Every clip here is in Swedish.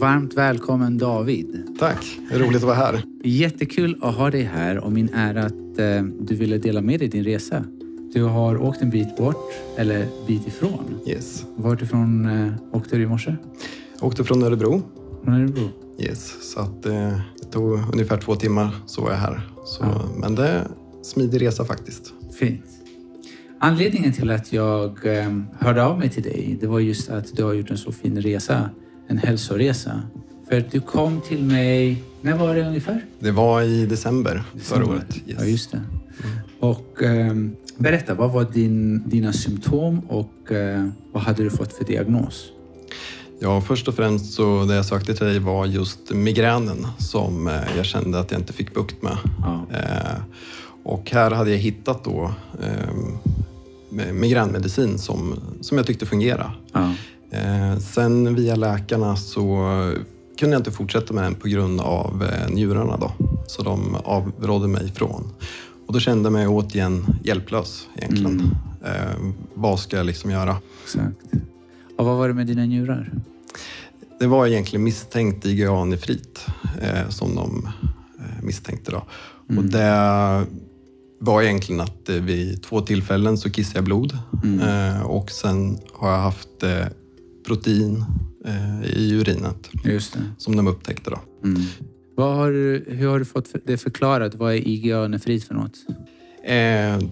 Varmt välkommen David. Tack, roligt att vara här. Jättekul att ha dig här och min ära att eh, du ville dela med dig din resa. Du har åkt en bit bort, eller bit ifrån. Yes. Vart ifrån eh, åkte du i morse? Jag åkte från Örebro. Från Örebro? Yes, så att, eh, det tog ungefär två timmar så var jag här. Så, Ja. Men det är en smidig resa faktiskt. Fint. Anledningen till att jag eh, hörde av mig till dig, det var just att du har gjort en så fin resa. En hälsoresa. För att du kom till mig, när var det ungefär? Det var i december, December. förra året. Yes. Ja, just det. Och ehm, berätta, vad var din, dina symptom och eh, vad hade du fått för diagnos? Ja, först och främst så det jag sökte till dig var just migränen som eh, jag kände att jag inte fick bukt med. Ja. Eh, och här hade jag hittat då eh, med- migränmedicin som, som jag tyckte fungerade. Ja. Eh, sen via läkarna så kunde jag inte fortsätta med den på grund av eh, njurarna då. Så de avrådde mig ifrån. Och då kände jag mig återigen hjälplös egentligen. Mm. Eh, vad ska jag liksom göra? Exakt. Och vad var det med dina njurar? Det var egentligen misstänkt IgA-nefrit eh, som de misstänkte då. Mm. Och det var egentligen att eh, vid två tillfällen så kissade jag blod Mm. eh, och sen har jag haft protein eh, i urinet som de upptäckte. Då. Mm. Vad har, hur har du fått det förklarat? Vad är IgA-nefrit för något? Eh,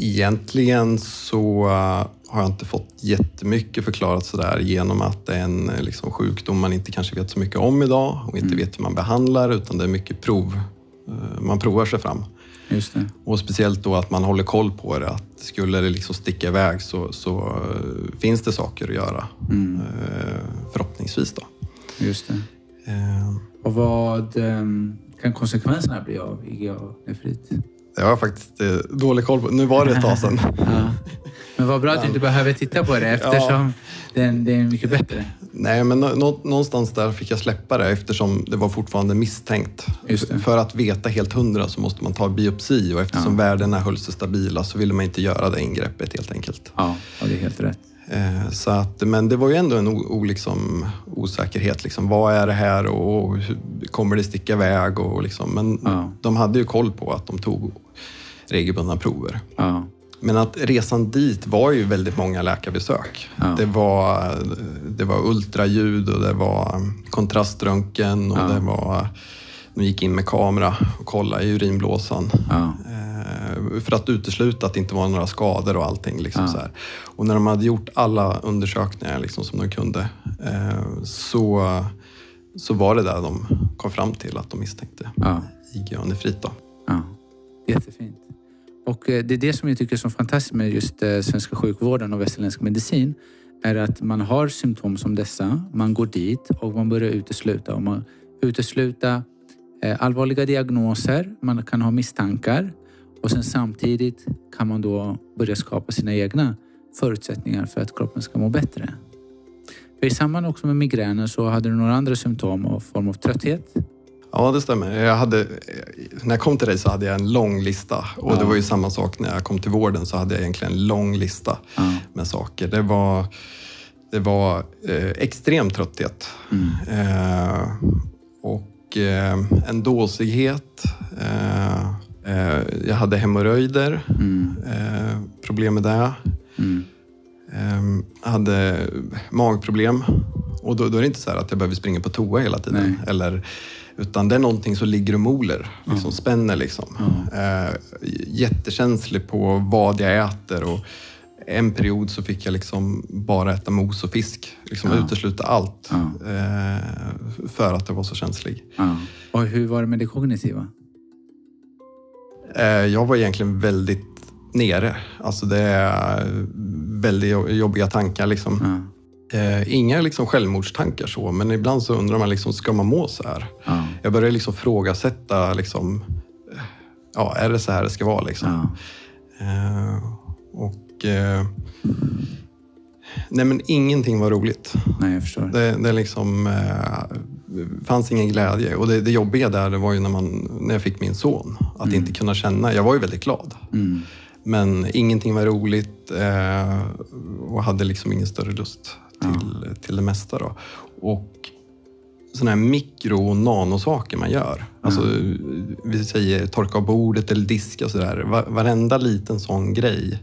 egentligen så eh, har jag inte fått jättemycket förklarat sådär genom att det är en liksom, sjukdom man inte kanske vet så mycket om idag och inte Mm. vet hur man behandlar utan det är mycket prov. Man provar sig fram. Och speciellt då att man håller koll på det. Att skulle det liksom sticka iväg så, så eh, finns det saker att göra. Mm. Eh, förhoppningsvis då. Just det. Eh, Och vad ehm, kan konsekvenserna bli av IgA-nefrit? Det har jag faktiskt eh, dålig koll på. Nu var det ett tag sedan. Ja. Men vad bra att du inte behöver titta på det eftersom den, det är mycket bättre. Nej, men nå- nå- någonstans där fick jag släppa det eftersom det var fortfarande misstänkt. För att veta helt hundra så måste man ta biopsi och eftersom värdena höll sig stabila så ville man inte göra det ingreppet helt enkelt. Ja, och det är helt rätt. Eh, Så att, men det var ju ändå en o, o, liksom, osäkerhet. Liksom, vad är det här och, och kommer det sticka iväg? Och liksom, men Ja. de hade ju koll på att de tog regelbundna prover. Ja. Men att resan dit var ju väldigt många läkarbesök. Ja. Det, var, det var ultraljud och det var kontraströntgen och Ja. det var... De gick in med kamera och kollade i urinblåsan. Ja. Eh, för att utesluta att det inte var några skador och allting. Liksom så här. Och när de hade gjort alla undersökningar liksom, som de kunde eh, så, så var det där de kom fram till att de misstänkte Ja. IgA-nefrit. då. Ja, jättefint. Och eh, det är det som jag tycker är så fantastiskt med just eh, svenska sjukvården och västerländsk medicin. Är att man har symptom som dessa, man går dit och man börjar utesluta. Och man utesluta eh, allvarliga diagnoser, man kan ha misstankar och sen samtidigt kan man då börja skapa sina egna förutsättningar för att kroppen ska må bättre. För I samband också med migränen så hade du några andra symptom och form av trötthet. Ja, det stämmer. Jag hade, när jag kom till dig så hade jag en lång lista. Och Ja. det var ju samma sak när jag kom till vården så hade jag egentligen en lång lista Ja. med saker. Det var, det var eh, extrem trötthet. Mm. Eh, och eh, en dåsighet. Eh, eh, jag hade hemorrojder, Mm. eh, problem med det. Mm. Jag hade magproblem. Och då, då är det inte så här att jag behöver springa på toa hela tiden. Nej. Eller, utan det är någonting som ligger och moler, liksom spänner. Liksom. Eh, jättekänslig på vad jag äter. Och en period så fick jag liksom bara äta mos och fisk. Liksom Ja. Utesluta allt. Ja. Eh, för att jag var så känslig. Ja. Och hur var det med det kognitiva? Eh, jag var egentligen väldigt nere. Alltså det är väldigt jo- jobbiga tankar. Liksom. Ja. Eh, inga liksom självmordstankar så, men ibland så undrar man liksom, ska man må så här? Ja. Jag börjar liksom frågasätta, liksom, eh, ja, är det så här det ska vara? Liksom? Ja. Eh, och eh, Nej, men ingenting var roligt. Nej, jag förstår. Det, det liksom, eh, fanns ingen glädje. Och det, det jobbiga där det var ju när, man, när jag fick min son. Att inte kunna känna. Jag var ju väldigt glad. Mm. Men ingenting var roligt eh, och hade liksom ingen större lust till, till det mesta. Då. Och sådana här mikro och nanosaker man gör. Alltså, vi säger torka av bordet eller diska sådär. Va- Varenda liten sån grej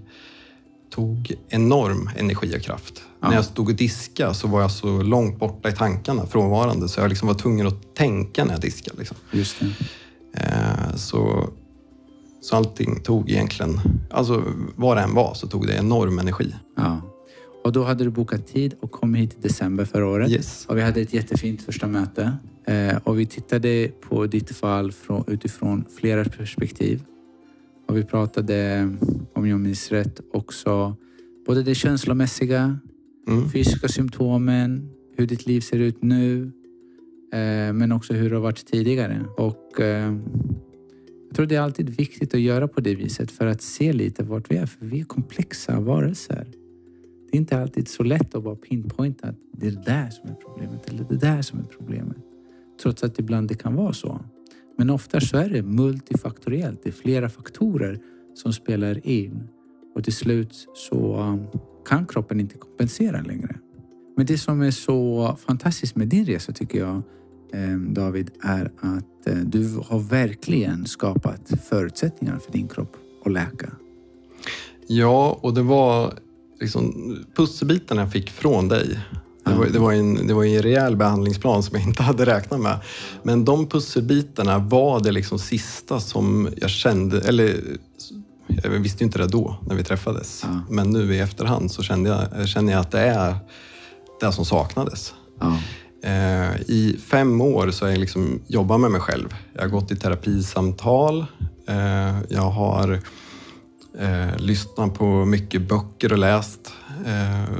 tog enorm energi och kraft. Ja. När jag stod och diska så var jag så långt borta i tankarna, frånvarande, så jag liksom var tvungen att tänka när jag diskade. Liksom. Just. Eh, så, så allting tog egentligen, alltså vad det än var, så tog det enorm energi. Ja. Och då hade du bokat tid och kom hit i december förra året. Yes. Och vi hade ett jättefint första möte. Eh, och vi tittade på ditt fall från, utifrån flera perspektiv. Och vi pratade, om jag minns rätt, också både det känslomässiga, Mm. fysiska symptomen, hur ditt liv ser ut nu, eh, men också hur det har varit tidigare. Och eh, jag tror det är alltid viktigt att göra på det viset för att se lite vart vi är, för vi är komplexa varelser. Det är inte alltid så lätt att bara pinpointa att det är det där som är problemet eller det där som är problemet. Trots att ibland det kan vara så. Men ofta så är det multifaktoriellt. Det är flera faktorer som spelar in och till slut så um, kan kroppen inte kompensera längre. Men det som är så fantastiskt med din resa tycker jag ehm, David är att eh, du har verkligen skapat förutsättningar för din kropp att läka. Ja, och det var liksom pusselbitarna jag fick från dig. Det var, det, var en, det var en rejäl behandlingsplan som jag inte hade räknat med. Men de pusselbitarna var det liksom sista som jag kände, eller jag visste ju inte det då när vi träffades. Ja. Men nu i efterhand så kände jag, känner jag att det är det som saknades. Ja. Eh, I fem år så har jag liksom jobbat med mig själv. Jag har gått i terapisamtal. Eh, jag har eh, lyssnat på mycket böcker och läst eh,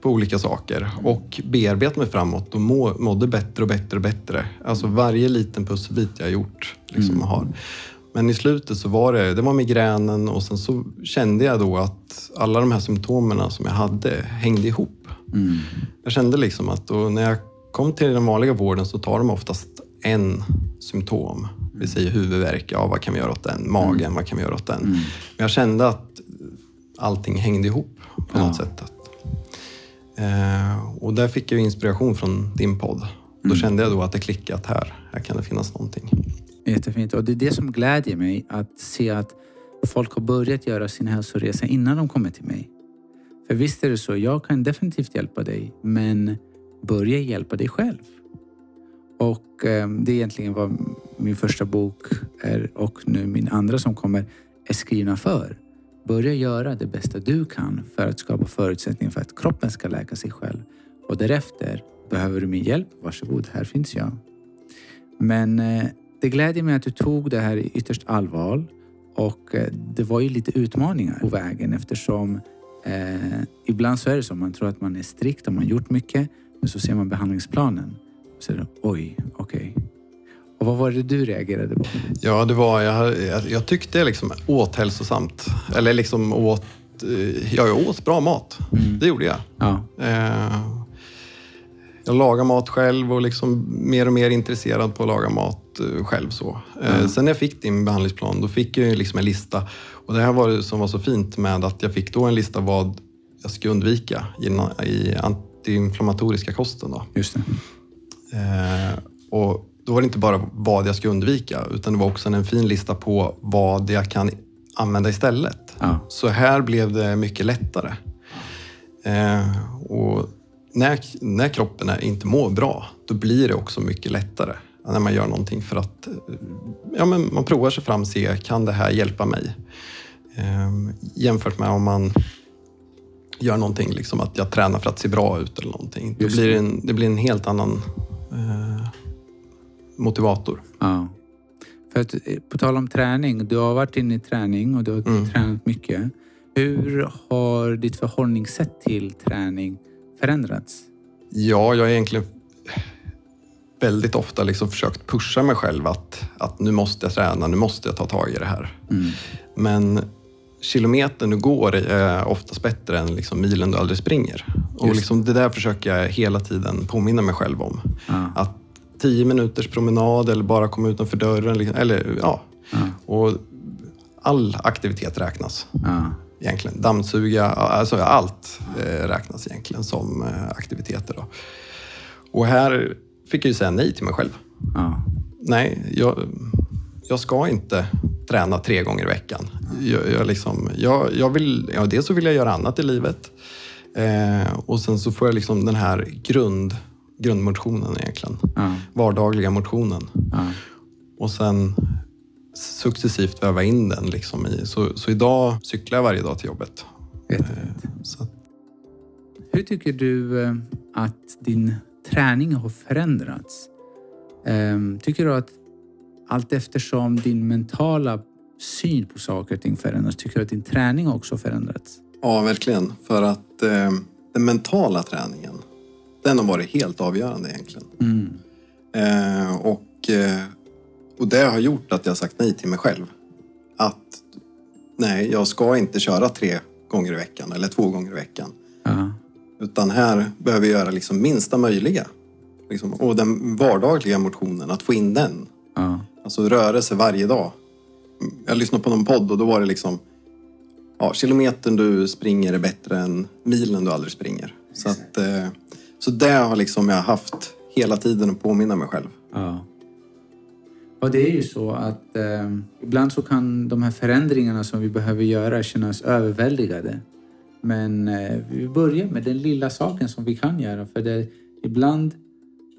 på olika saker och bearbetat mig framåt och må, mådde bättre och bättre och bättre. Alltså varje liten pusselbit jag gjort liksom, Mm. har. Men i slutet så var det, det var migränen och sen så kände jag då att alla de här symptomen som jag hade hängde ihop. Mm. Jag kände liksom att när jag kom till den vanliga vården så tar de oftast en symptom. Vi säger huvudvärk, ja vad kan vi göra åt den? Magen, vad kan vi göra åt den? Mm. Men jag kände att allting hängde ihop på Ja. något sätt. Att, eh, och där fick jag inspiration från din podd. Då Mm. kände jag då att det klickat här. Här kan det finnas någonting. Jättefint. Och det är det som glädjer mig att se att folk har börjat göra sin hälsoresa innan de kommer till mig. För visst är det så, jag kan definitivt hjälpa dig, men börja hjälpa dig själv. Och eh, det är egentligen vad min första bok är och nu min andra som kommer är skrivna för. Börja göra det bästa du kan för att skapa förutsättningar för att kroppen ska läka sig själv. Och därefter, behöver du min hjälp? Varsågod, här finns jag. Men eh, det glädjer mig att du tog det här i ytterst allvar. Och eh, det var ju lite utmaningar på vägen eftersom eh, ibland så är det så. Man tror att man är strikt och man har gjort mycket. Men så ser man behandlingsplanen. Så det, oj, okej. Och vad var det du reagerade på? Ja, det var, jag, jag, tyckte liksom åt hälsosamt. Eller liksom åt, eh, ja, jag åt bra mat. Mm. Det gjorde jag. Ja, Eh, jag lagar mat själv och liksom mer och mer intresserad på att laga mat eh, själv. Så. Ja. Sen när jag fick din behandlingsplan, då fick jag liksom en lista. Och det här var det som var så fint med att jag fick då en lista vad jag skulle undvika i antiinflammatoriska kosten. Då. just det. Eh, och då var det inte bara vad jag skulle undvika, utan det var också en fin lista på vad jag kan använda istället. Ja, Så här blev det mycket lättare. Eh, och när, när kroppen är, inte mår bra, då blir det också mycket lättare. När man gör någonting för att eh, ja, men man provar sig fram, se kan det här hjälpa mig? Eh, jämfört med om man gör någonting, liksom att jag tränar för att se bra ut eller någonting. Då blir det, en, det blir en helt annan eh, motivator. ja. För att, eh, på tal om träning. Du har varit inne i träning och du har Mm. tränat mycket. Hur har ditt förhållningssätt till träning förändrats? Ja, jag har egentligen väldigt ofta liksom försökt pusha mig själv att, att nu måste jag träna, nu måste jag ta tag i det här. Mm. Men kilometern du går är oftast bättre än liksom milen du aldrig springer. Och liksom det där försöker jag hela tiden påminna mig själv om. Ja, Att tio minuters promenad eller bara komma utanför dörren. liksom- Eller, ja. ja, Och all aktivitet räknas ja. egentligen. Dammsuga, alltså allt eh, räknas egentligen som eh, aktiviteter. Då. Och här fick jag ju säga nej till mig själv. Nej, jag, jag ska inte träna tre gånger i veckan. Jag, jag, liksom, jag, jag vill, ja, dels så vill jag göra annat i livet eh, och sen så får jag liksom den här grund, grundmotionen egentligen. Ja. Vardagliga motionen. Ja. Och sen successivt väva in den. Liksom i, så, så idag cyklar jag varje dag till jobbet. Jättefint. Så Hur tycker du eh, att din träning har förändrats? Ehm, Tycker du att allt eftersom din mentala syn på saker och ting förändras, tycker du att din träning också förändrats? ja, verkligen. För att eh, den mentala träningen, den har varit helt avgörande egentligen. Mm. Eh, och, eh, och det har gjort att jag sagt nej till mig själv. Att nej, jag ska inte köra tre gånger i veckan eller två gånger i veckan. Ja. Utan här behöver jag göra liksom minsta möjliga. Liksom, och den vardagliga motionen, att få in den. Ja. Alltså rörelse varje dag. Jag lyssnade på någon podd och då var det liksom ja, kilometern du springer är bättre än milen du aldrig springer. Så, att, eh, så det har liksom jag haft hela tiden att påminna mig själv. Ja. Och det är ju så att eh, ibland så kan de här förändringarna som vi behöver göra kännas överväldigade. Men eh, vi börjar med den lilla saken som vi kan göra. För det, ibland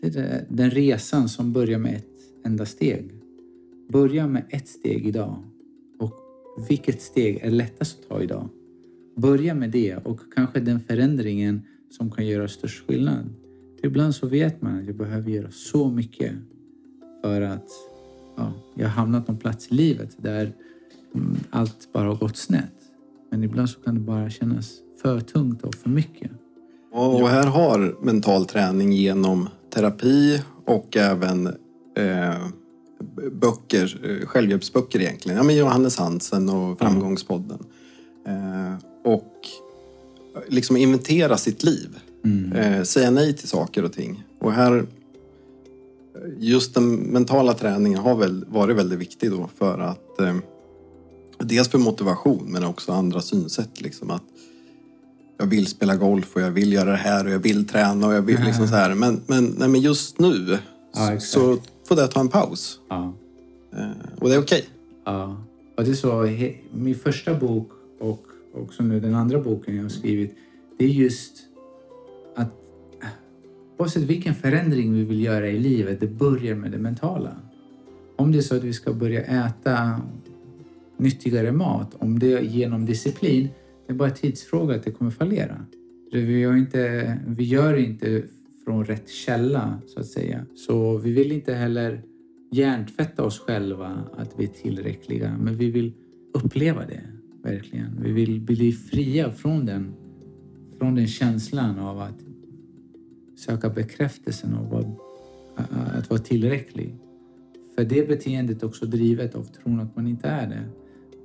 är det den resan som börjar med ett enda steg. Börja med ett steg idag. Och vilket steg är lättast att ta idag? Börja med det och kanske den förändringen som kan göra störst skillnad. För ibland så vet man att jag behöver göra så mycket för att ja, jag har hamnat på en plats i livet där mm, allt bara har gått snett. Men ibland så kan det bara kännas för tungt och för mycket. Och här har mental träning genom terapi och även eh, böcker, eh, självhjälpsböcker egentligen. Ja, men Johannes Hansen och Framgångspodden. Eh, och liksom inventera sitt liv. Mm. Eh, säga nej till saker och ting. Och här, just den mentala träningen har väl varit väldigt viktig då för att eh, dels för motivation men också andra synsätt. Liksom att jag vill spela golf och jag vill göra det här och jag vill träna och jag vill liksom så här. Men, men, nej, men just nu Ja, så får det ta en paus. Ja. Eh, och det är okej. Ja, och det är så. he- Min första bok och också nu den andra boken jag har skrivit. Det är just att oavsett vilken förändring vi vill göra i livet, det börjar med det mentala. Om det är så att vi ska börja äta nyttigare mat, om det är genom disciplin, det är bara en tidsfråga att det kommer fallera. Vi, inte, vi gör inte från rätt källa, så att säga. Så vi vill inte heller hjärntvätta oss själva att vi är tillräckliga, men vi vill uppleva det, verkligen. Vi vill bli fria från den, från den känslan av att söka bekräftelsen av att vara tillräcklig. För det beteendet är också drivet av tron att man inte är det.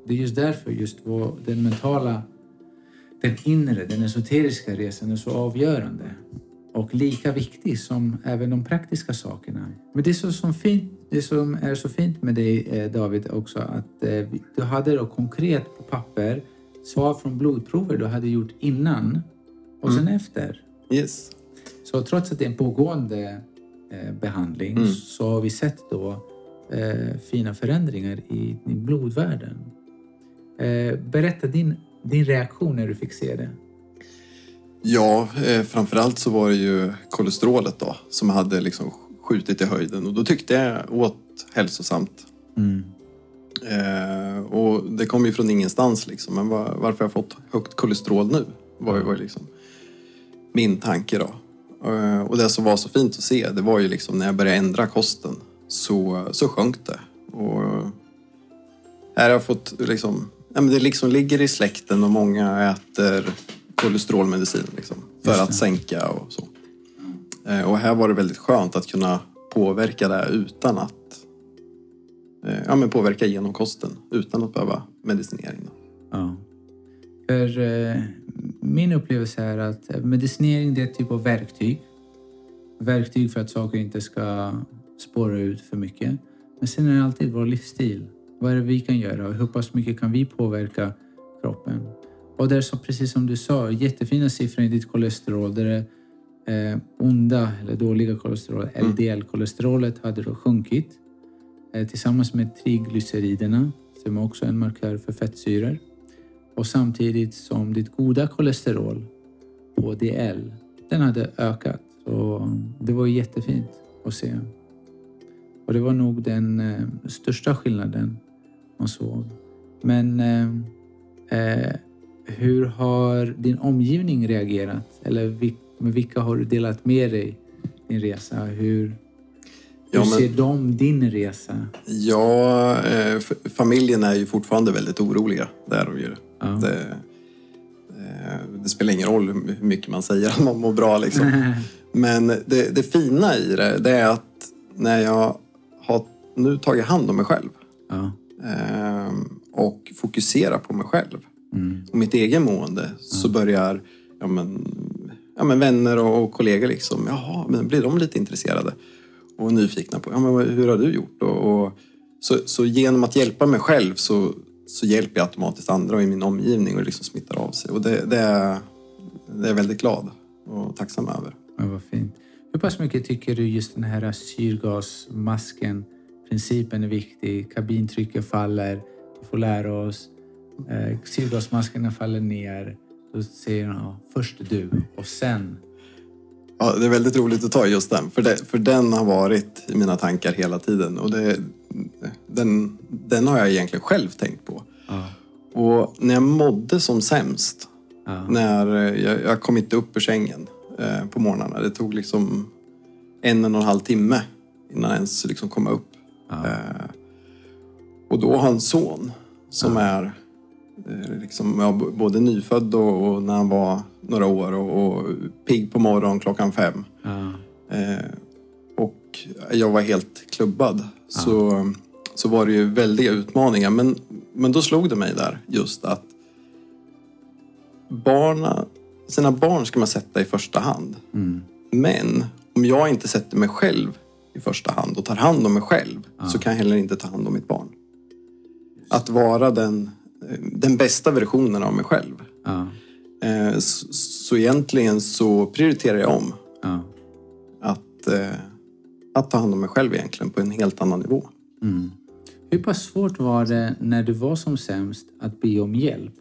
Det är just därför just vår, den mentala, den inre, den esoteriska resan är så avgörande och lika viktig som även de praktiska sakerna. Men det, så, som fint, det som är så fint med dig eh, David också att eh, du hade då konkret på papper svar från blodprover du hade gjort innan och sen efter. Yes. Så trots att det är en pågående eh, behandling Mm. så har vi sett då eh, fina förändringar i, i blodvärden. Eh, berätta din, din reaktion när du fick se det. Ja, eh, framförallt så var det ju kolesterolet då som hade liksom skjutit i höjden och då tyckte jag åt hälsosamt. Mm. Eh, och det kom ju från ingenstans liksom. Men var, varför har jag fått högt kolesterol nu? Var, ju- var ju liksom min tanke då. Eh, och det som var så fint att se, det var ju liksom när jag började ändra kosten så, så sjönk det. Och här har jag fått liksom, ja, men det liksom ligger i släkten och många äter kolesterolmedicin liksom, för att sänka och så. Eh, och här var det väldigt skönt att kunna påverka det utan att eh, ja, men påverka genom kosten utan att behöva medicinering. Ja. För eh, min upplevelse är att medicinering det är ett typ av verktyg. Verktyg för att saker inte ska spåra ut för mycket. Men sen är det alltid vår livsstil. Vad är det vi kan göra hur pass mycket kan vi påverka kroppen? Och det är så precis som du sa, jättefina siffror i ditt kolesterol där det eh, onda eller dåliga kolesterol, LDL-kolesterolet, hade då sjunkit eh, tillsammans med triglyceriderna som är också en markör för fettsyror. Och samtidigt som ditt goda kolesterol, HDL, den hade ökat. Så det var jättefint att se. Och det var nog den eh, största skillnaden man såg. Men eh, eh, hur har din omgivning reagerat? Eller med vilka har du delat med dig din resa? Hur, hur Ja, men- ser de din resa? Ja, eh, familjen är ju fortfarande väldigt oroliga. Det är de ju. Ja. Det, eh, det spelar ingen roll hur mycket man säger att man mår bra. Liksom. Men det, det fina i det, det är att när jag har nu tagit hand om mig själv ja. eh, och fokuserar på mig själv Mm. och mitt egen mående så börjar ja, men, ja, men vänner och, och kollegor liksom, jaha, men blir de lite intresserade och nyfikna på ja, men hur har du gjort? Och, och, så, så genom att hjälpa mig själv så, så hjälper jag automatiskt andra i min omgivning och det liksom smittar av sig. Och det, det, är, det är jag väldigt glad och tacksam över. Men vad fint. Hur pass mycket tycker du just den här syrgasmasken, principen är viktig, kabintrycket faller, vi får lära oss, eh, syrgasmaskerna faller ner, då säger han ja, först du och sen. Ja, det är väldigt roligt att ta just den, för, det, för den har varit i mina tankar hela tiden. Och det, den, den har jag egentligen själv tänkt på. Ja, Och när jag mådde som sämst, ja, när eh, jag, jag kom inte upp ur sängen eh, på morgnarna. Det tog liksom en, en och en halv timme innan jag ens liksom komma upp. ja, Eh, och då har en son som är liksom, ja, både nyfödd och, och när han var några år och, och pigg på morgonen klockan fem. ja, Eh, och jag var helt klubbad. Så, så var det ju väldiga utmaningar. Men, men då slog det mig där just att barna, sina barn ska man sätta i första hand. mm, Men om jag inte sätter mig själv i första hand och tar hand om mig själv så kan jag heller inte ta hand om mitt barn. Att vara den, eh, den bästa versionen av mig själv. ja, Eh, Så, så egentligen så prioriterar jag om ja, att, eh, att ta hand om mig själv egentligen på en helt annan nivå. mm. Hur pass svårt var det när du var som sämst att be om hjälp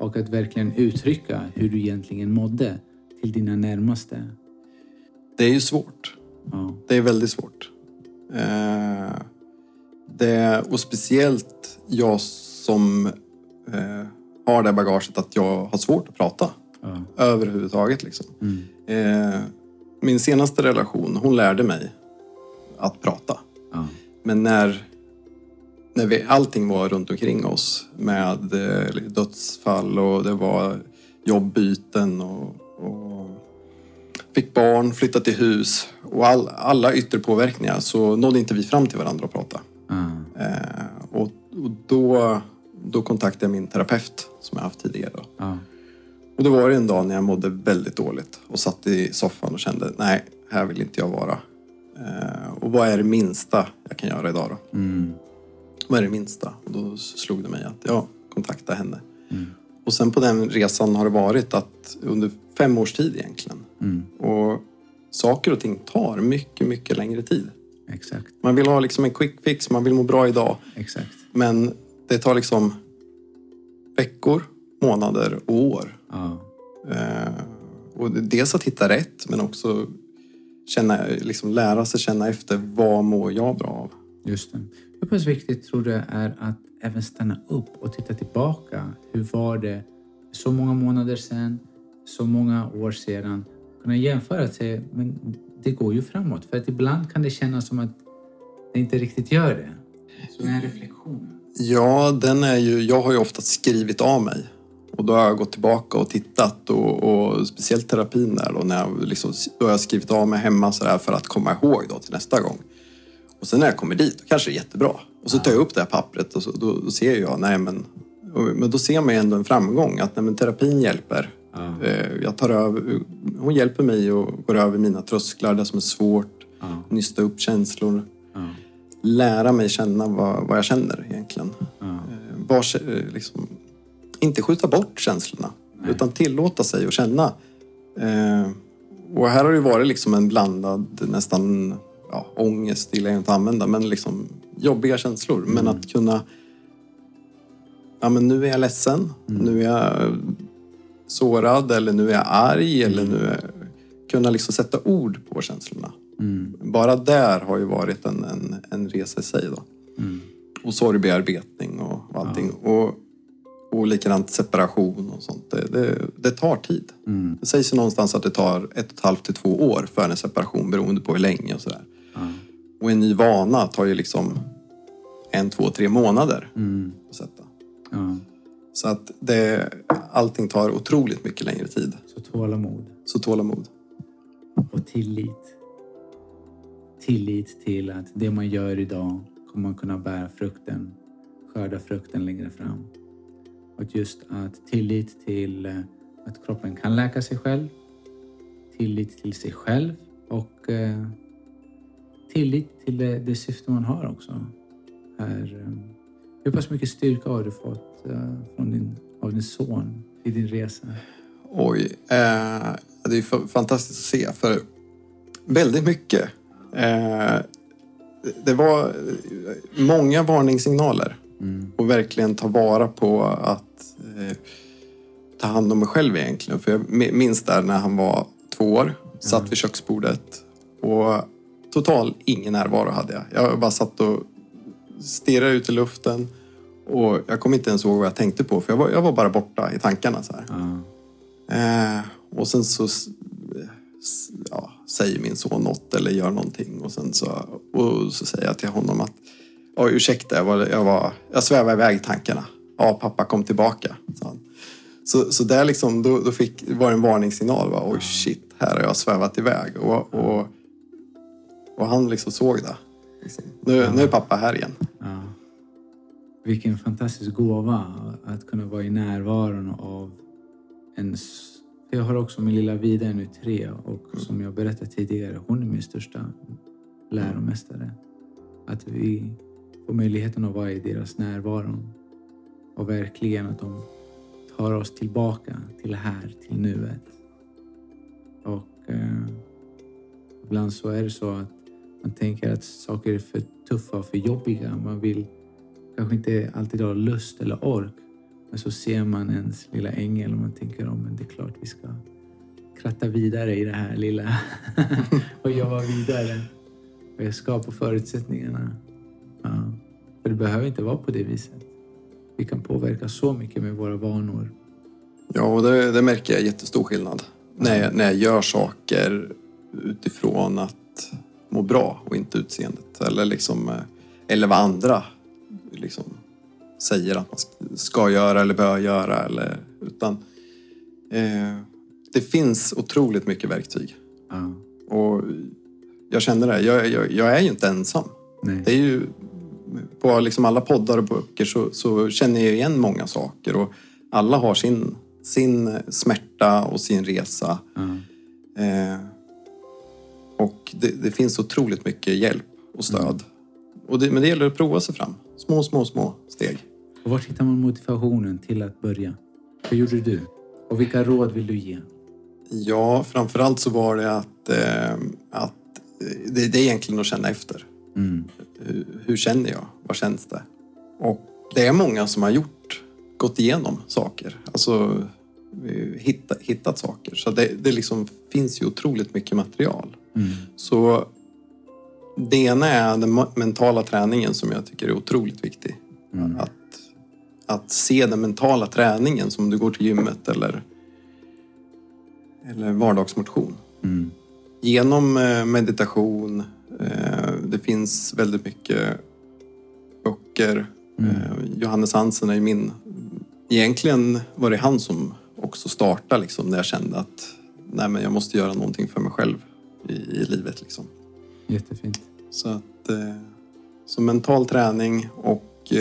och att verkligen uttrycka hur du egentligen mådde till dina närmaste? Det är ju svårt. Ja, Det är väldigt svårt. Eh, det, och speciellt jag som eh, har det bagaget att jag har svårt att prata ja, överhuvudtaget. Liksom. mm, Eh, min senaste relation, hon lärde mig att prata. ja, Men när, när vi, allting var runt omkring oss med eh, dödsfall och det var jobbbyten och, och fick barn, flyttade till hus och all, alla yttre påverkningar så nådde inte vi fram till varandra och prata. ja, Eh, och och då, då kontaktade jag min terapeut som jag haft tidigare. ja, Och då var det en dag när jag mådde väldigt dåligt och satt i soffan och kände nej, här vill inte jag vara. Eh, och vad är det minsta jag kan göra idag då? mm, Vad är det minsta? Och då slog det mig att ja, kontakta henne. Mm. Och sen på den resan har det varit att under fem års tid egentligen. mm, Och saker och ting tar mycket, mycket längre tid. exakt, Man vill ha liksom en quick fix, man vill må bra idag. exakt. Men det tar liksom veckor, månader och år. Ja, Eh, och dels att hitta rätt men också känna, liksom lära sig känna efter vad mår jag bra av. just det. Hur pass viktigt tror du är att även stanna upp och titta tillbaka? Hur var det så många månader sedan, så många år sedan? Kunna jämföra och säga, men det går ju framåt. För att ibland kan det kännas som att det inte riktigt gör det. Så den här reflektionen. Ja, den är ju, jag har ju ofta skrivit av mig. Och då har jag gått tillbaka och tittat och, och speciellt terapin där då, när jag liksom, då har jag skrivit av mig hemma så där för att komma ihåg då till nästa gång. Och sen när jag kommer dit, då kanske det är jättebra. Och så tar jag upp det här pappret och så, då, då ser jag, nej men, och, men då ser man ju ändå en framgång att nej, men, terapin hjälper. Eh, Jag tar över, hon hjälper mig och går över mina trösklar, det som är svårt, ja, nysta upp känslor, lära mig känna vad, vad jag känner egentligen. ja, Eh, Var, eh, liksom, inte skjuta bort känslorna, utan tillåta sig att känna. Eh, och här har det varit liksom en blandad, nästan ja, ångest gillar jag inte att använda, men liksom jobbiga känslor. Mm. Men att kunna... Ja, men nu är jag ledsen. Mm. Nu är jag sårad eller nu är jag arg eller nu är, kunna liksom sätta ord på känslorna. Mm. Bara där har ju varit en, en, en resa i sig. Då. Mm. Och sorgbearbetning och allting. Ja. Och, och likadant separation och sånt. Det, det, det tar tid. Mm. Det sägs ju någonstans att det tar ett och ett halvt till två år för en separation beroende på hur länge och sådär. Ja. Och en ny vana tar ju liksom en, två, tre månader mm. att sätta. Ja. Så att det, allting tar otroligt mycket längre tid. Så tålamod. Så tålamod. Och tillit. Tillit till att det man gör idag kommer man kunna bära frukten, skörda frukten längre fram. Och just att tillit till eh, att kroppen kan läka sig själv, tillit till sig själv och eh, tillit till det, det syfte man har också. Här, eh, hur pass mycket styrka har du fått eh, från din, av din son i din resa? Oj, eh, det är fantastiskt att se för väldigt mycket. Eh, det var många varningssignaler mm. och verkligen ta vara på att eh, ta hand om mig själv egentligen. För jag minns där när han var två år, satt mm. vid köksbordet och total ingen närvaro hade jag. Jag bara satt och stirrade ut i luften och jag kommer inte ens ihåg vad jag tänkte på för jag var, jag var bara borta i tankarna. Så mm. eh, och sen så ja, säger min son något eller gör någonting och sen så, och så säger jag till honom att ursäkta, jag, var, jag, var, jag svävade iväg i tankarna. Ja, pappa kom tillbaka. Så, så, så där liksom, då, då fick, var det en varningssignal. Va? Oj shit, här har jag svävat iväg. Och, och, och han liksom såg det. Liksom. Nu, ja. nu är pappa här igen. Ja. Vilken fantastisk gåva att kunna vara i närvaron av en... Jag har också min lilla Vida nu tre och mm. som jag berättade tidigare, hon är min största läromästare. Att vi får möjligheten att vara i deras närvaro och verkligen att de tar oss tillbaka till här, till nuet. Och eh, ibland så är det så att man tänker att saker är för tuffa och för jobbiga. Man vill kanske inte alltid ha lust eller ork. Men så ser man ens lilla ängel och man tänker om men det är klart vi ska kratta vidare i det här lilla och jobba vidare. Och jag skapar förutsättningarna. Ja. För det behöver inte vara på det viset. Vi kan påverka så mycket med våra vanor. Ja, och det, det märker jag jättestor skillnad. När jag, när jag gör saker utifrån att må bra och inte utseendet. Eller, liksom, eh, eller vad andra liksom, säger att man ska göra eller bör göra. Eller, utan, eh, det finns otroligt mycket verktyg. Ja. Och jag känner det. Jag, jag, jag är ju inte ensam. Nej. Det är ju på liksom alla poddar och böcker så, så, känner jag igen många saker och alla har sin, sin smärta och sin resa. Mm. Eh, och det, det, finns otroligt mycket hjälp och stöd. Mm. Och det, men det gäller att prova sig fram. Små, små, små steg. Och var hittar man motivationen till att börja? Hur gjorde du? Och vilka råd vill du ge? Ja, framförallt så var det att, eh, att det, det är egentligen att känna efter. Mm. Hur, hur, känner jag? Vad känns det? Och det är många som har gjort, gått igenom saker. Alltså hitta, hittat saker. Så det, det liksom finns ju otroligt mycket material. Mm. Så det ena är den mentala träningen som jag tycker är otroligt viktig. Mm. Att, att se den mentala träningen som du går till gymmet eller, eller vardagsmotion. Mm. Genom eh, meditation, Eh, det finns väldigt mycket böcker. Mm. Eh, Johannes Hansen är min... Egentligen var det han som också startade liksom, när jag kände att nej, men jag måste göra någonting för mig själv i, i livet. Liksom. Jättefint. Så, att, så mental träning och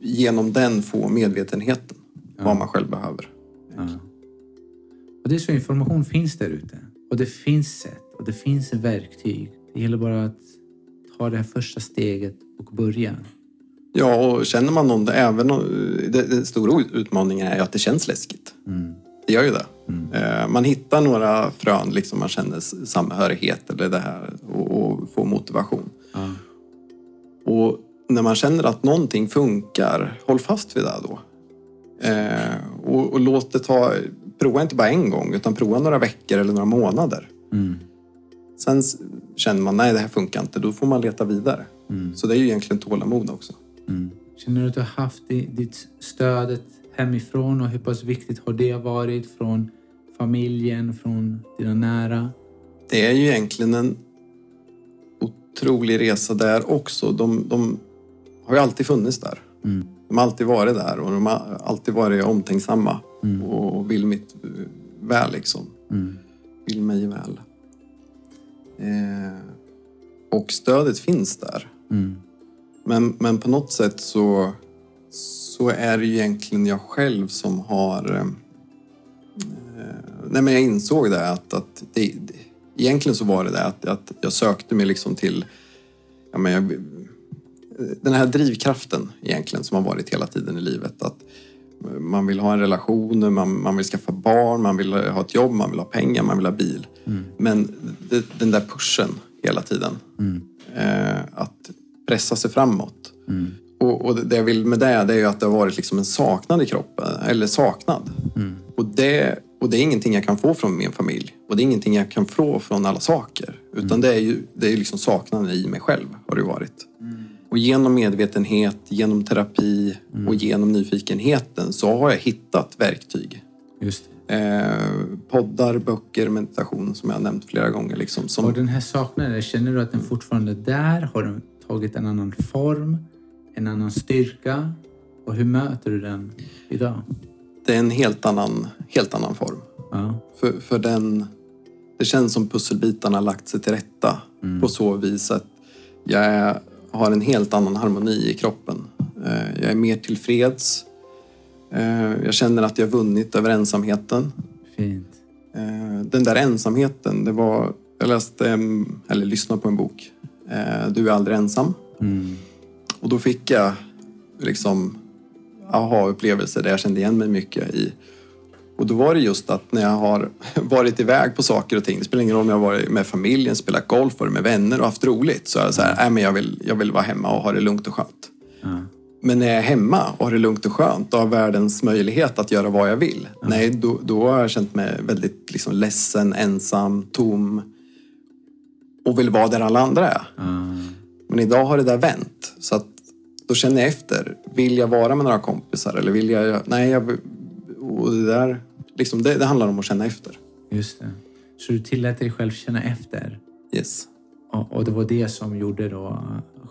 genom den få medvetenheten ja. vad man själv behöver. Ja. Och det är så information finns där ute. Och det finns sätt och det finns verktyg. Det gäller bara att ta det här första steget och börja. Ja, och känner man någon, även den stora utmaningen är ju att det känns läskigt. Mm. Det gör ju det. Mm. Eh, man, hit, hitta några frön liksom man känner samhörighet eller det här och, och få motivation. Ja. Och när man känner att någonting funkar, håll fast vid det då. Eh, och, och låt det ta, prova inte bara en gång utan prova några veckor eller några månader. Mm. Sen känner man, nej det här funkar inte, då får man leta vidare. Mm. Så det är ju egentligen tålamod också. Mm. Känner du att du har haft ditt stödet hemifrån och hur pass viktigt har det varit från familjen, från dina nära? Det är ju egentligen en otrolig resa där också. De, de har ju alltid funnits där. Mm. De har alltid varit där och de har alltid varit omtänksamma Mm. och vill mitt eh, väl liksom. Mm. Vill mig väl. Eh, och stödet finns där. Mm. Men, men på något sätt så, så är det ju egentligen jag själv som har... Eh, nej men jag insåg det att, att det, det, egentligen så var det det att, att jag sökte mig liksom till... Ja, men jag, den här drivkraften egentligen som har varit hela tiden i livet. Att man vill ha en relation, man, man vill skaffa barn, man vill ha ett jobb, man vill ha pengar, man vill ha bil. Mm. Men det, den där pushen hela tiden. Mm. Eh, att pressa sig framåt. Mm. Och, och det jag vill med det, det är ju att det har varit liksom en saknad i kroppen. Eller saknad. Mm. Och det, och det är ingenting jag kan få från min familj. Och det är ingenting jag kan få från alla saker. Utan det är ju det är liksom saknaden i mig själv har det varit. Och genom medvetenhet, genom terapi och genom nyfikenheten så har jag hittat verktyg. Just. Eh, poddar, böcker, meditation som jag har nämnt flera gånger. Liksom, som, Och den här saknaden, känner du att den fortfarande är där? Har den tagit en annan form? En annan styrka? Och hur möter du den idag? det är en helt annan, helt annan form. Ja. För, för den, det känns som pusselbitarna lagt sig till rätta på så vis att jag är, har en helt annan harmoni i kroppen. Eh, Jag är mer tillfreds. Eh, Jag känner att jag har vunnit över ensamheten. Fint. Eh, Den där ensamheten, det var... Jag läste, en- eller lyssnade på en bok. Du är aldrig ensam. Mm. Och då fick jag liksom aha-upplevelser där jag kände igen mig mycket i. Och då var det just att när jag har varit iväg på saker och ting, det spelar ingen roll om jag har varit med familjen, spelat golf, varit med vänner och haft roligt, så är jag så här, nej men jag vill, jag vill vara hemma och ha det lugnt och skönt. Ja. Men när jag är hemma och har det lugnt och skönt och har världens möjlighet att göra vad jag vill, nej då, då har jag känt mig väldigt liksom ledsen, ensam, tom och vill vara där alla andra är. Ja. Men idag har det där vänt. Så att då känner jag efter. Vill jag vara med några kompisar eller vill jag... Nej, jag... Och det där... Liksom, det, det handlar om att känna efter. Just det. Så du tillät dig själv känna efter? Yes. Och, och det var det som gjorde då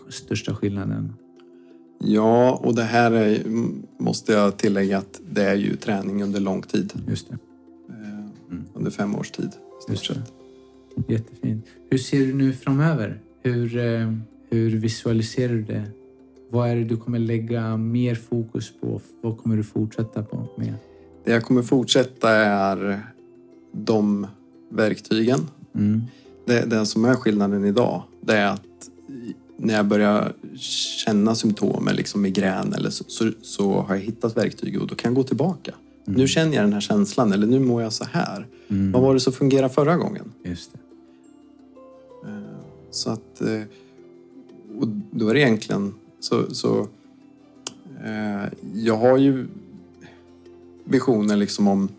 största skillnaden? Ja, och det här är, måste jag tillägga att det är ju träning under lång tid. Just det. Eh, Under fem års tid Just det. Jättefint. Hur ser du nu framöver? Hur, eh, hur visualiserar du det? Vad är det du kommer lägga mer fokus på? Vad kommer du fortsätta på med? Det jag kommer fortsätta är de verktygen. Mm. Det, det som är skillnaden idag, det är att när jag börjar känna symptom, liksom migrän, eller så, så, så har jag hittat verktyg och då kan jag gå tillbaka. Nu känner jag den här känslan, eller nu mår jag så här. Mm. Vad var det som fungerade förra gången? Just det. Eh, Så att... eh, Och då är det egentligen så... så eh, jag har ju visioner liksom om...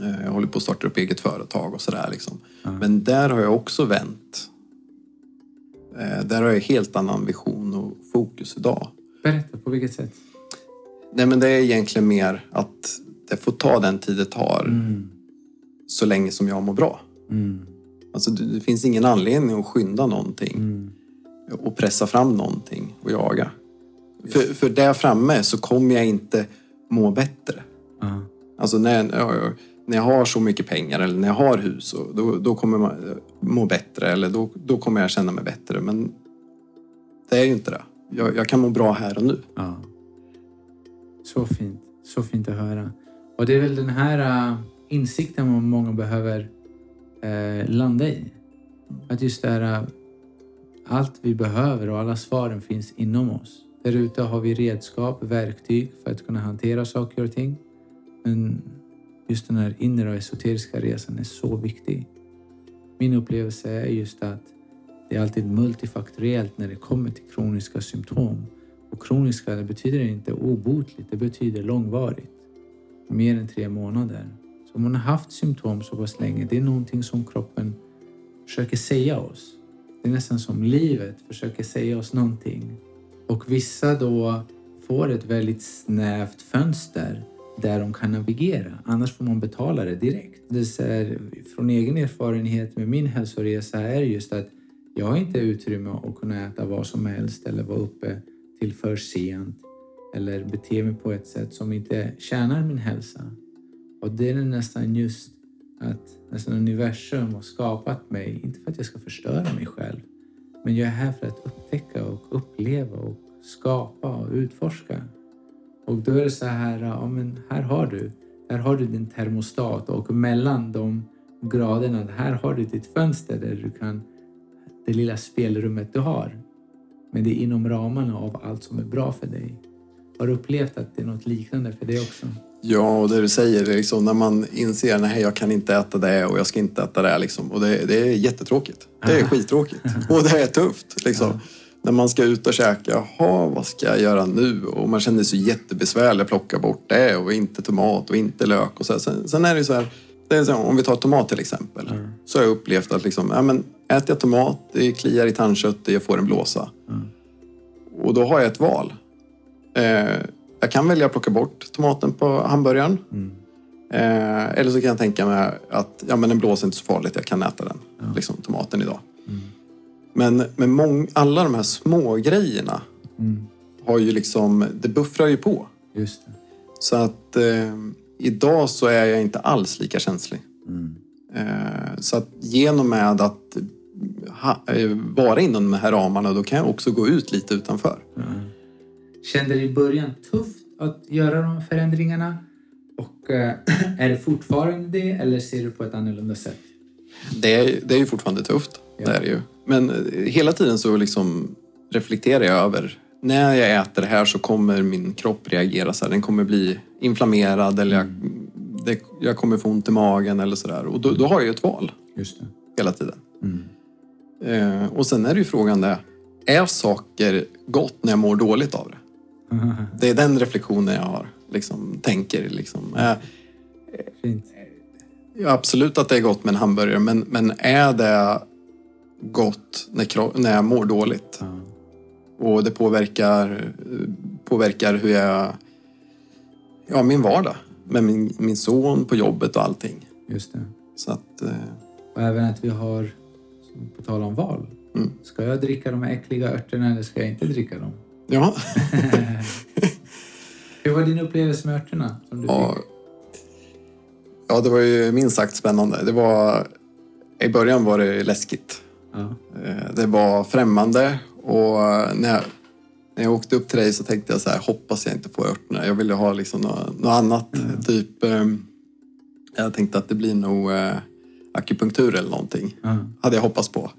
eh, Jag håller på att starta upp eget företag och sådär liksom. Ja. Men där har jag också vänt. Eh, Där har jag helt annan vision och fokus idag. Berätta, på vilket sätt? Nej men det är egentligen mer att det får ta den tid det tar Mm. så länge som jag mår bra. Mm. Alltså det det finns ingen anledning att skynda någonting. Mm. och pressa fram någonting och jaga. För, för där framme så kommer jag inte må bättre. Mm. Alltså när, när jag har så mycket pengar eller när jag har hus, och då, då kommer man eh, må bättre eller då, då kommer jag känna mig bättre. Men det är ju inte det. Jag, jag kan må bra här och nu. Ja. Så fint. Så fint att höra. Och det är väl den här eh, insikten som många behöver äh, landa i. Att just det här, allt vi behöver och alla svaren finns inom oss. Där ute har vi redskap, verktyg för att kunna hantera saker och ting. Men just den här inre och esoteriska resan är så viktig. Min upplevelse är just att det är alltid multifaktoriellt när det kommer till kroniska symptom. Och kroniska det betyder inte obotligt, det betyder långvarigt. Mer än tre månader. Så om man har haft symptom så pass länge, det är någonting som kroppen försöker säga oss. Det är nästan som livet försöker säga oss någonting. Och vissa då får ett väldigt snävt fönster där de kan navigera. Annars får man betala det direkt. Det är från egen erfarenhet med min hälsoresa är just att jag har inte utrymme att kunna äta vad som helst eller vara uppe till för sent eller bete mig på ett sätt som inte tjänar min hälsa. Och det är nästan just att nästan universum har skapat mig, inte för att jag ska förstöra mig själv, men jag är här för att upptäcka och uppleva och skapa och utforska. Och då är det så här, ja men här har du, här har du din termostat och mellan de graderna, här har du ditt fönster där du kan, det lilla spelrummet du har. Men det är inom ramarna av allt som är bra för dig. Har du upplevt att det är något liknande för dig också? Ja, och det du säger, liksom, när man inser att jag kan inte äta det och jag ska inte äta det. Liksom, och det, det är jättetråkigt. Det är skittråkigt. Och det är tufft. Liksom. När man ska ut och käka, jaha, vad ska jag göra nu? Och man känner sig jättebesvärlig att plocka bort det och inte tomat och inte lök. Och så sen, sen, är det så här, det är så här, om vi tar tomat till exempel. Mm. Så har jag upplevt att liksom, ja, men, äter jag tomat, det kliar i tandköttet, jag får en blåsa. Mm. Och då har jag ett val. Eh, jag kan välja att plocka bort tomaten på hamburgaren. Mm. Eh, eller så kan jag tänka mig att ja, men en blås är inte så farligt, jag kan äta den. Ja. Liksom, tomaten idag. Men med mång, alla de här små grejerna mm. har ju liksom, det buffrar ju på. Just det. Så att eh, idag så är jag inte alls lika känslig. Mm. Eh, så att genom med att ha, eh, vara inom de här ramarna då kan jag också gå ut lite utanför. Mm. Kände det i början tufft att göra de förändringarna? Och äh, är det fortfarande det eller ser du på ett annorlunda sätt? Det är, det är ju fortfarande tufft. Ja. Det är ju. Men eh, hela tiden så liksom reflekterar jag över när jag äter det här så kommer min kropp reagera så här. Den kommer bli inflammerad eller jag, mm. det, jag kommer få ont i magen eller sådär. Och då, då, har jag ju ett val. Just det. Hela tiden. Mm. Eh, och sen är det ju frågan det. Är saker gott när jag mår dåligt av det? Det är den reflektionen jag har. Liksom, tänker liksom. Äh, Fint. Ja, absolut att det är gott med en hamburgare, men, men är det gott när, när jag mår dåligt? Mm. Och det påverkar, påverkar hur jag... Ja, min vardag. Med min, min son på jobbet och allting. Just det. Så att, eh... Och även att vi har, på tal om val. Mm. Ska jag dricka de äckliga örterna eller ska jag inte dricka dem? Ja. Hur var din upplevelse med örterna? Som du ja. Fick? Ja, det var ju minst sagt spännande. Det var, I början var det läskigt. Ja. Eh, det var främmande och när jag, när jag åkte upp till dig så tänkte jag så här, hoppas jag inte får örterna. Jag ville ha liksom något, något annat. Mm. Typ, ehm, jag tänkte att det blir nog eh, akupunktur eller någonting. Mm. Hade jag hoppats på.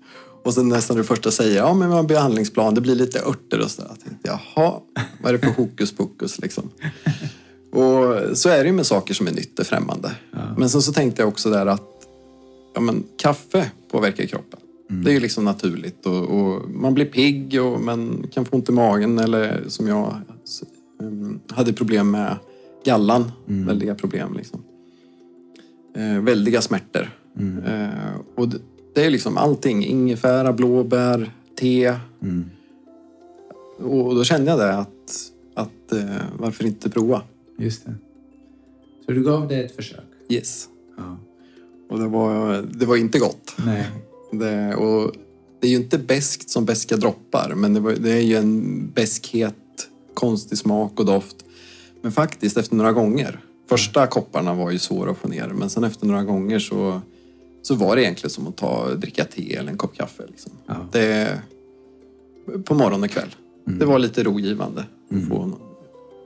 Och sen nästan det första säger, ja men en behandlingsplan, det blir lite örter och sådär. Jag tänkte, jaha, vad är det för hokus pokus liksom? Och så är det ju med saker som är nytt och främmande. Ja. Men sen så tänkte jag också där att ja, men, kaffe påverkar kroppen. Mm. Det är ju liksom naturligt och, och, man blir pigg och man kan få ont i magen eller som jag um, hade problem med gallan. Mm. Väldiga problem liksom. Eh, väldiga smärtor. Mm. Eh, och det, det är liksom allting. Ingefära, blåbär, te. Mm. Och då kände jag det att, att eh, varför inte prova? Just det. Så du gav det ett försök? Yes. Ja. Och det var, det var inte gott. Nej. Det, och det är ju inte bäst som beska droppar, men det, var, det är ju en beskhet, konstig smak och doft. Men faktiskt efter några gånger. Första kopparna var ju svåra att få ner, men sen efter några gånger så så var det egentligen som att ta, dricka te eller en kopp kaffe. Liksom. Ja. Det, på morgon och kväll. Mm. Det var lite rogivande. Mm. Få,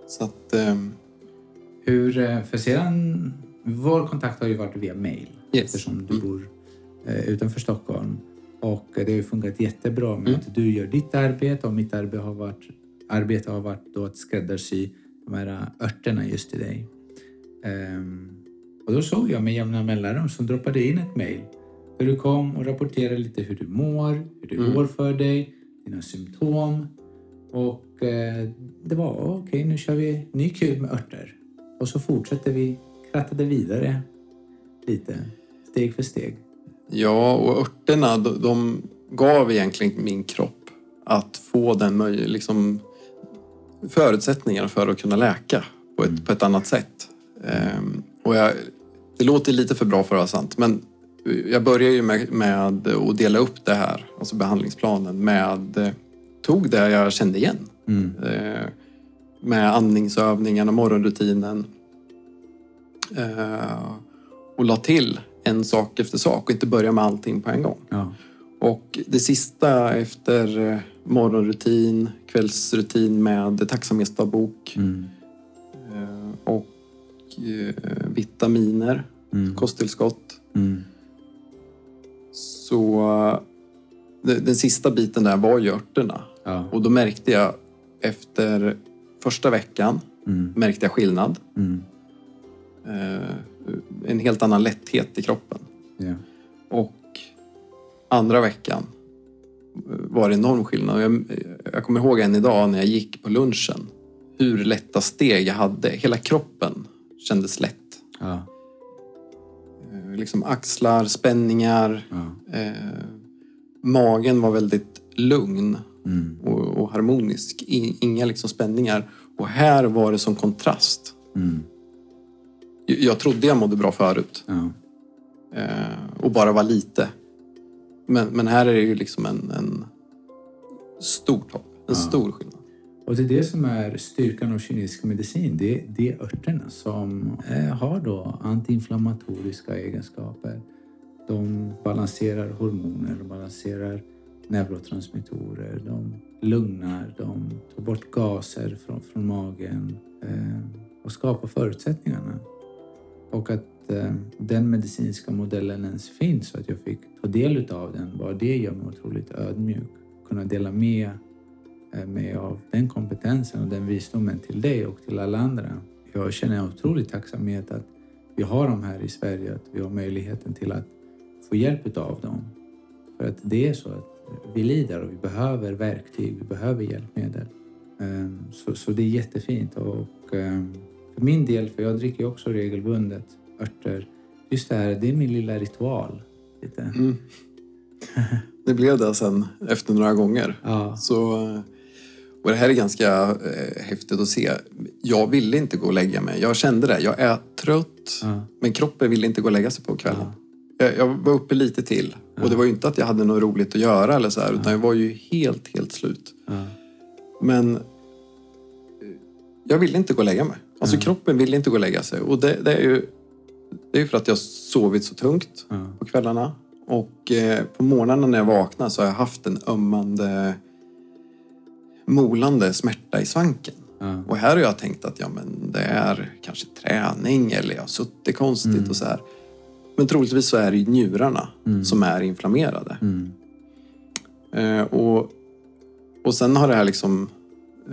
så att, um... Hur, eh, för sedan, vår kontakt har ju varit via mail yes. eftersom du mm. bor eh, utanför Stockholm. Och det har ju funkat jättebra med mm. att du gör ditt arbete och mitt arbete har varit, arbete har varit då att skräddarsy de här örterna just till dig. Um, Och då såg jag med jämna mellanrum som droppade in ett mejl där du kom och rapporterade lite hur du mår, hur det Mm. går för dig, dina symptom. Och eh, det var okej, nu kör vi ny kul med örter. Och så fortsätter vi, krattade vidare lite, steg för steg. Ja, och örterna de, de gav egentligen min kropp att få den möj- liksom, förutsättningar för att kunna läka på ett, på ett annat sätt. Ehm, och jag, det låter lite för bra för att vara sant, men jag började ju med, med att dela upp det här, alltså behandlingsplanen, med tog det jag kände igen. Mm. Eh, med andningsövningarna, morgonrutinen. Eh, och la till en sak efter sak och inte börja med allting på en gång. Ja. Och det sista efter eh, morgonrutin, kvällsrutin med tacksamhetsdagbok Mm. eh, och eh, vitaminer, Mm. kosttillskott. Mm. Så den, den sista biten där var ju örterna. Ja. Och då märkte jag efter första veckan Mm. märkte jag skillnad. Mm. Eh, en helt annan lätthet i kroppen. Ja. Och andra veckan var det enorm skillnad. Jag, jag kommer ihåg än idag när jag gick på lunchen hur lätta steg jag hade. Hela kroppen kändes lätt. Ja. Eh, Liksom axlar, spänningar. Ja. Eh, magen var väldigt lugn Mm. och, och harmonisk. I, inga liksom spänningar. Och här var det som kontrast. Mm. Jag, jag trodde jag mådde bra förut. Ja. eh, och bara var lite. Men, men här är det ju liksom en, en stor topp. En Ja. stor skillnad. Och det är det som är styrkan av kinesisk medicin. Det, det är örterna som eh, har då antiinflammatoriska egenskaper. De balanserar hormoner, de balanserar neurotransmittorer, de lugnar, de tar bort gaser från, från magen eh, och skapar förutsättningarna. Och att eh, den medicinska modellen ens finns och att jag fick ta del av den, bara det gör mig otroligt ödmjuk. Kunna dela med eh, mig av den kompetensen och den visdomen till dig och till alla andra. Jag känner en otrolig tacksamhet att vi har dem här i Sverige, att vi har möjligheten till att få hjälp av dem. För att det är så att vi lider och vi behöver verktyg, vi behöver hjälpmedel. Ehm, Så, så det är jättefint. Och ehm, för min del, för jag dricker också regelbundet örter, just det här, det är min lilla ritual. Lite. Mm. Det blev det sen efter några gånger. Ja, Så, och det här är ganska eh, häftigt att se. Jag ville inte gå och lägga mig. Jag kände det. Jag är trött. ja, Men kroppen ville inte gå och lägga sig på kvällen. Ja. Jag, jag var uppe lite till. Och det var ju inte att jag hade något roligt att göra eller så här, utan jag var ju helt, helt slut. ja, Men eh, jag ville inte gå och lägga mig. Alltså kroppen ville inte gå och lägga sig. Och det, det är ju det är för att jag sovit så tungt ja, på kvällarna. Och eh, på morgnarna när jag vaknar så har jag haft en ömmande, molande smärta i svanken. ja, Och här har jag tänkt att ja, men det är kanske träning eller jag har suttit konstigt Mm. och så här. Men troligtvis så är det ju njurarna Mm. som är inflammerade. mm, Eh, och, och sen har det här liksom...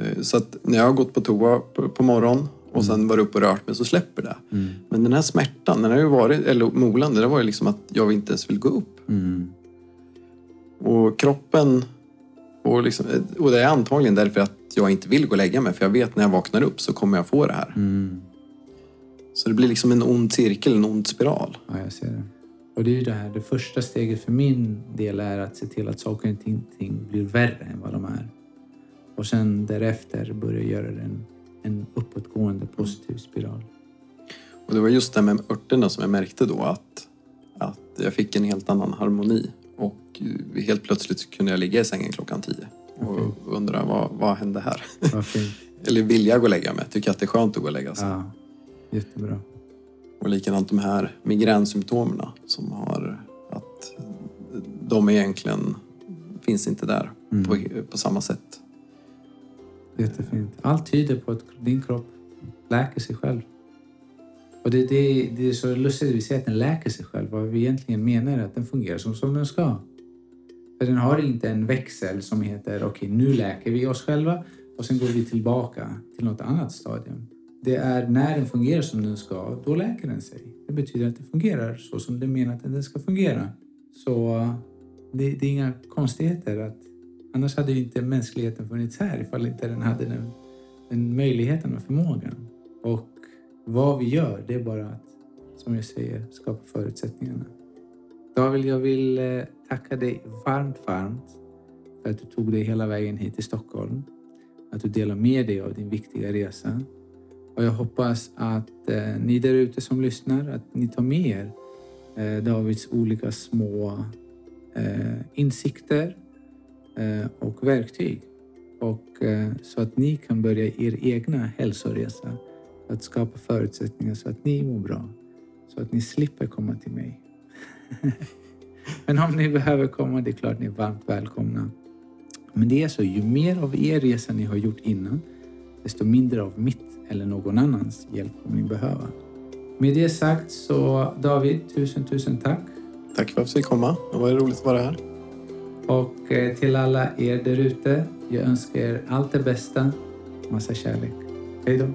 Eh, så att när jag har gått på toa på, på morgonen och sen varit uppe och rört mig så släpper det. mm, Men den här smärtan, den har ju varit, eller molande, det var ju liksom att jag inte ens vill gå upp. mm, Och kroppen... Och, liksom, och det är antagligen därför att jag inte vill gå och lägga mig. För jag vet när jag vaknar upp så kommer jag få det här. mm. Så det blir liksom en ond cirkel, en ond spiral. Ja, jag ser det. Och det är ju det här, det första steget för min del är att se till att saker och ting blir värre än vad de är. Och sen därefter börja göra en, en uppåtgående positiv spiral. Och det var just det med örterna som jag märkte då att, att jag fick en helt annan harmoni. Och helt plötsligt kunde jag ligga i sängen klockan tio och undra vad, vad hände här? Eller vill jag gå och lägga mig? Tycker att det är skönt att gå och lägga sig. Ja, jättebra. Och likadant de här migränsymptomen som har att de egentligen finns inte där Mm. på, på samma sätt. Jättefint. Allt tyder på att din kropp läker sig själv. Och det, det, det är så lustigt att vi säger att den läker sig själv. Vad vi egentligen menar är att den fungerar som, som den ska. För den har inte en växel som heter okej, nu läker vi oss själva och sen går vi tillbaka till något annat stadium. Det är när den fungerar som den ska, då läker den sig. det betyder att det fungerar så som det är menat att den ska fungera. Så eh, det, det, är inga konstigheter. att Annars hade ju inte mänskligheten funnits här ifall inte den hade den, den möjligheten och förmågan. Och vad vi gör, det är bara att, som jag säger, skapa förutsättningarna. David, jag vill eh, tacka dig varmt, varmt för att du tog dig hela vägen hit till Stockholm. Att du delar med dig av din viktiga resa. Och jag hoppas att eh, ni där ute som lyssnar, att ni tar med er eh, Davids olika små eh, insikter eh, och verktyg. Och, eh, så att ni kan börja er egna hälsoresa. Att skapa förutsättningar så att ni mår bra. Så att ni slipper komma till mig. Men om ni behöver komma, det är klart ni är varmt välkomna. Men det är så, ju mer av er resa ni har gjort innan, desto mindre av mitt eller någon annans hjälp kommer ni behöva. Med det sagt så David, tusen tusen tack. Tack för att jag fick komma. Det var roligt att vara här. Och eh, till alla er där ute, jag önskar er allt det bästa. Massa kärlek. Hej då.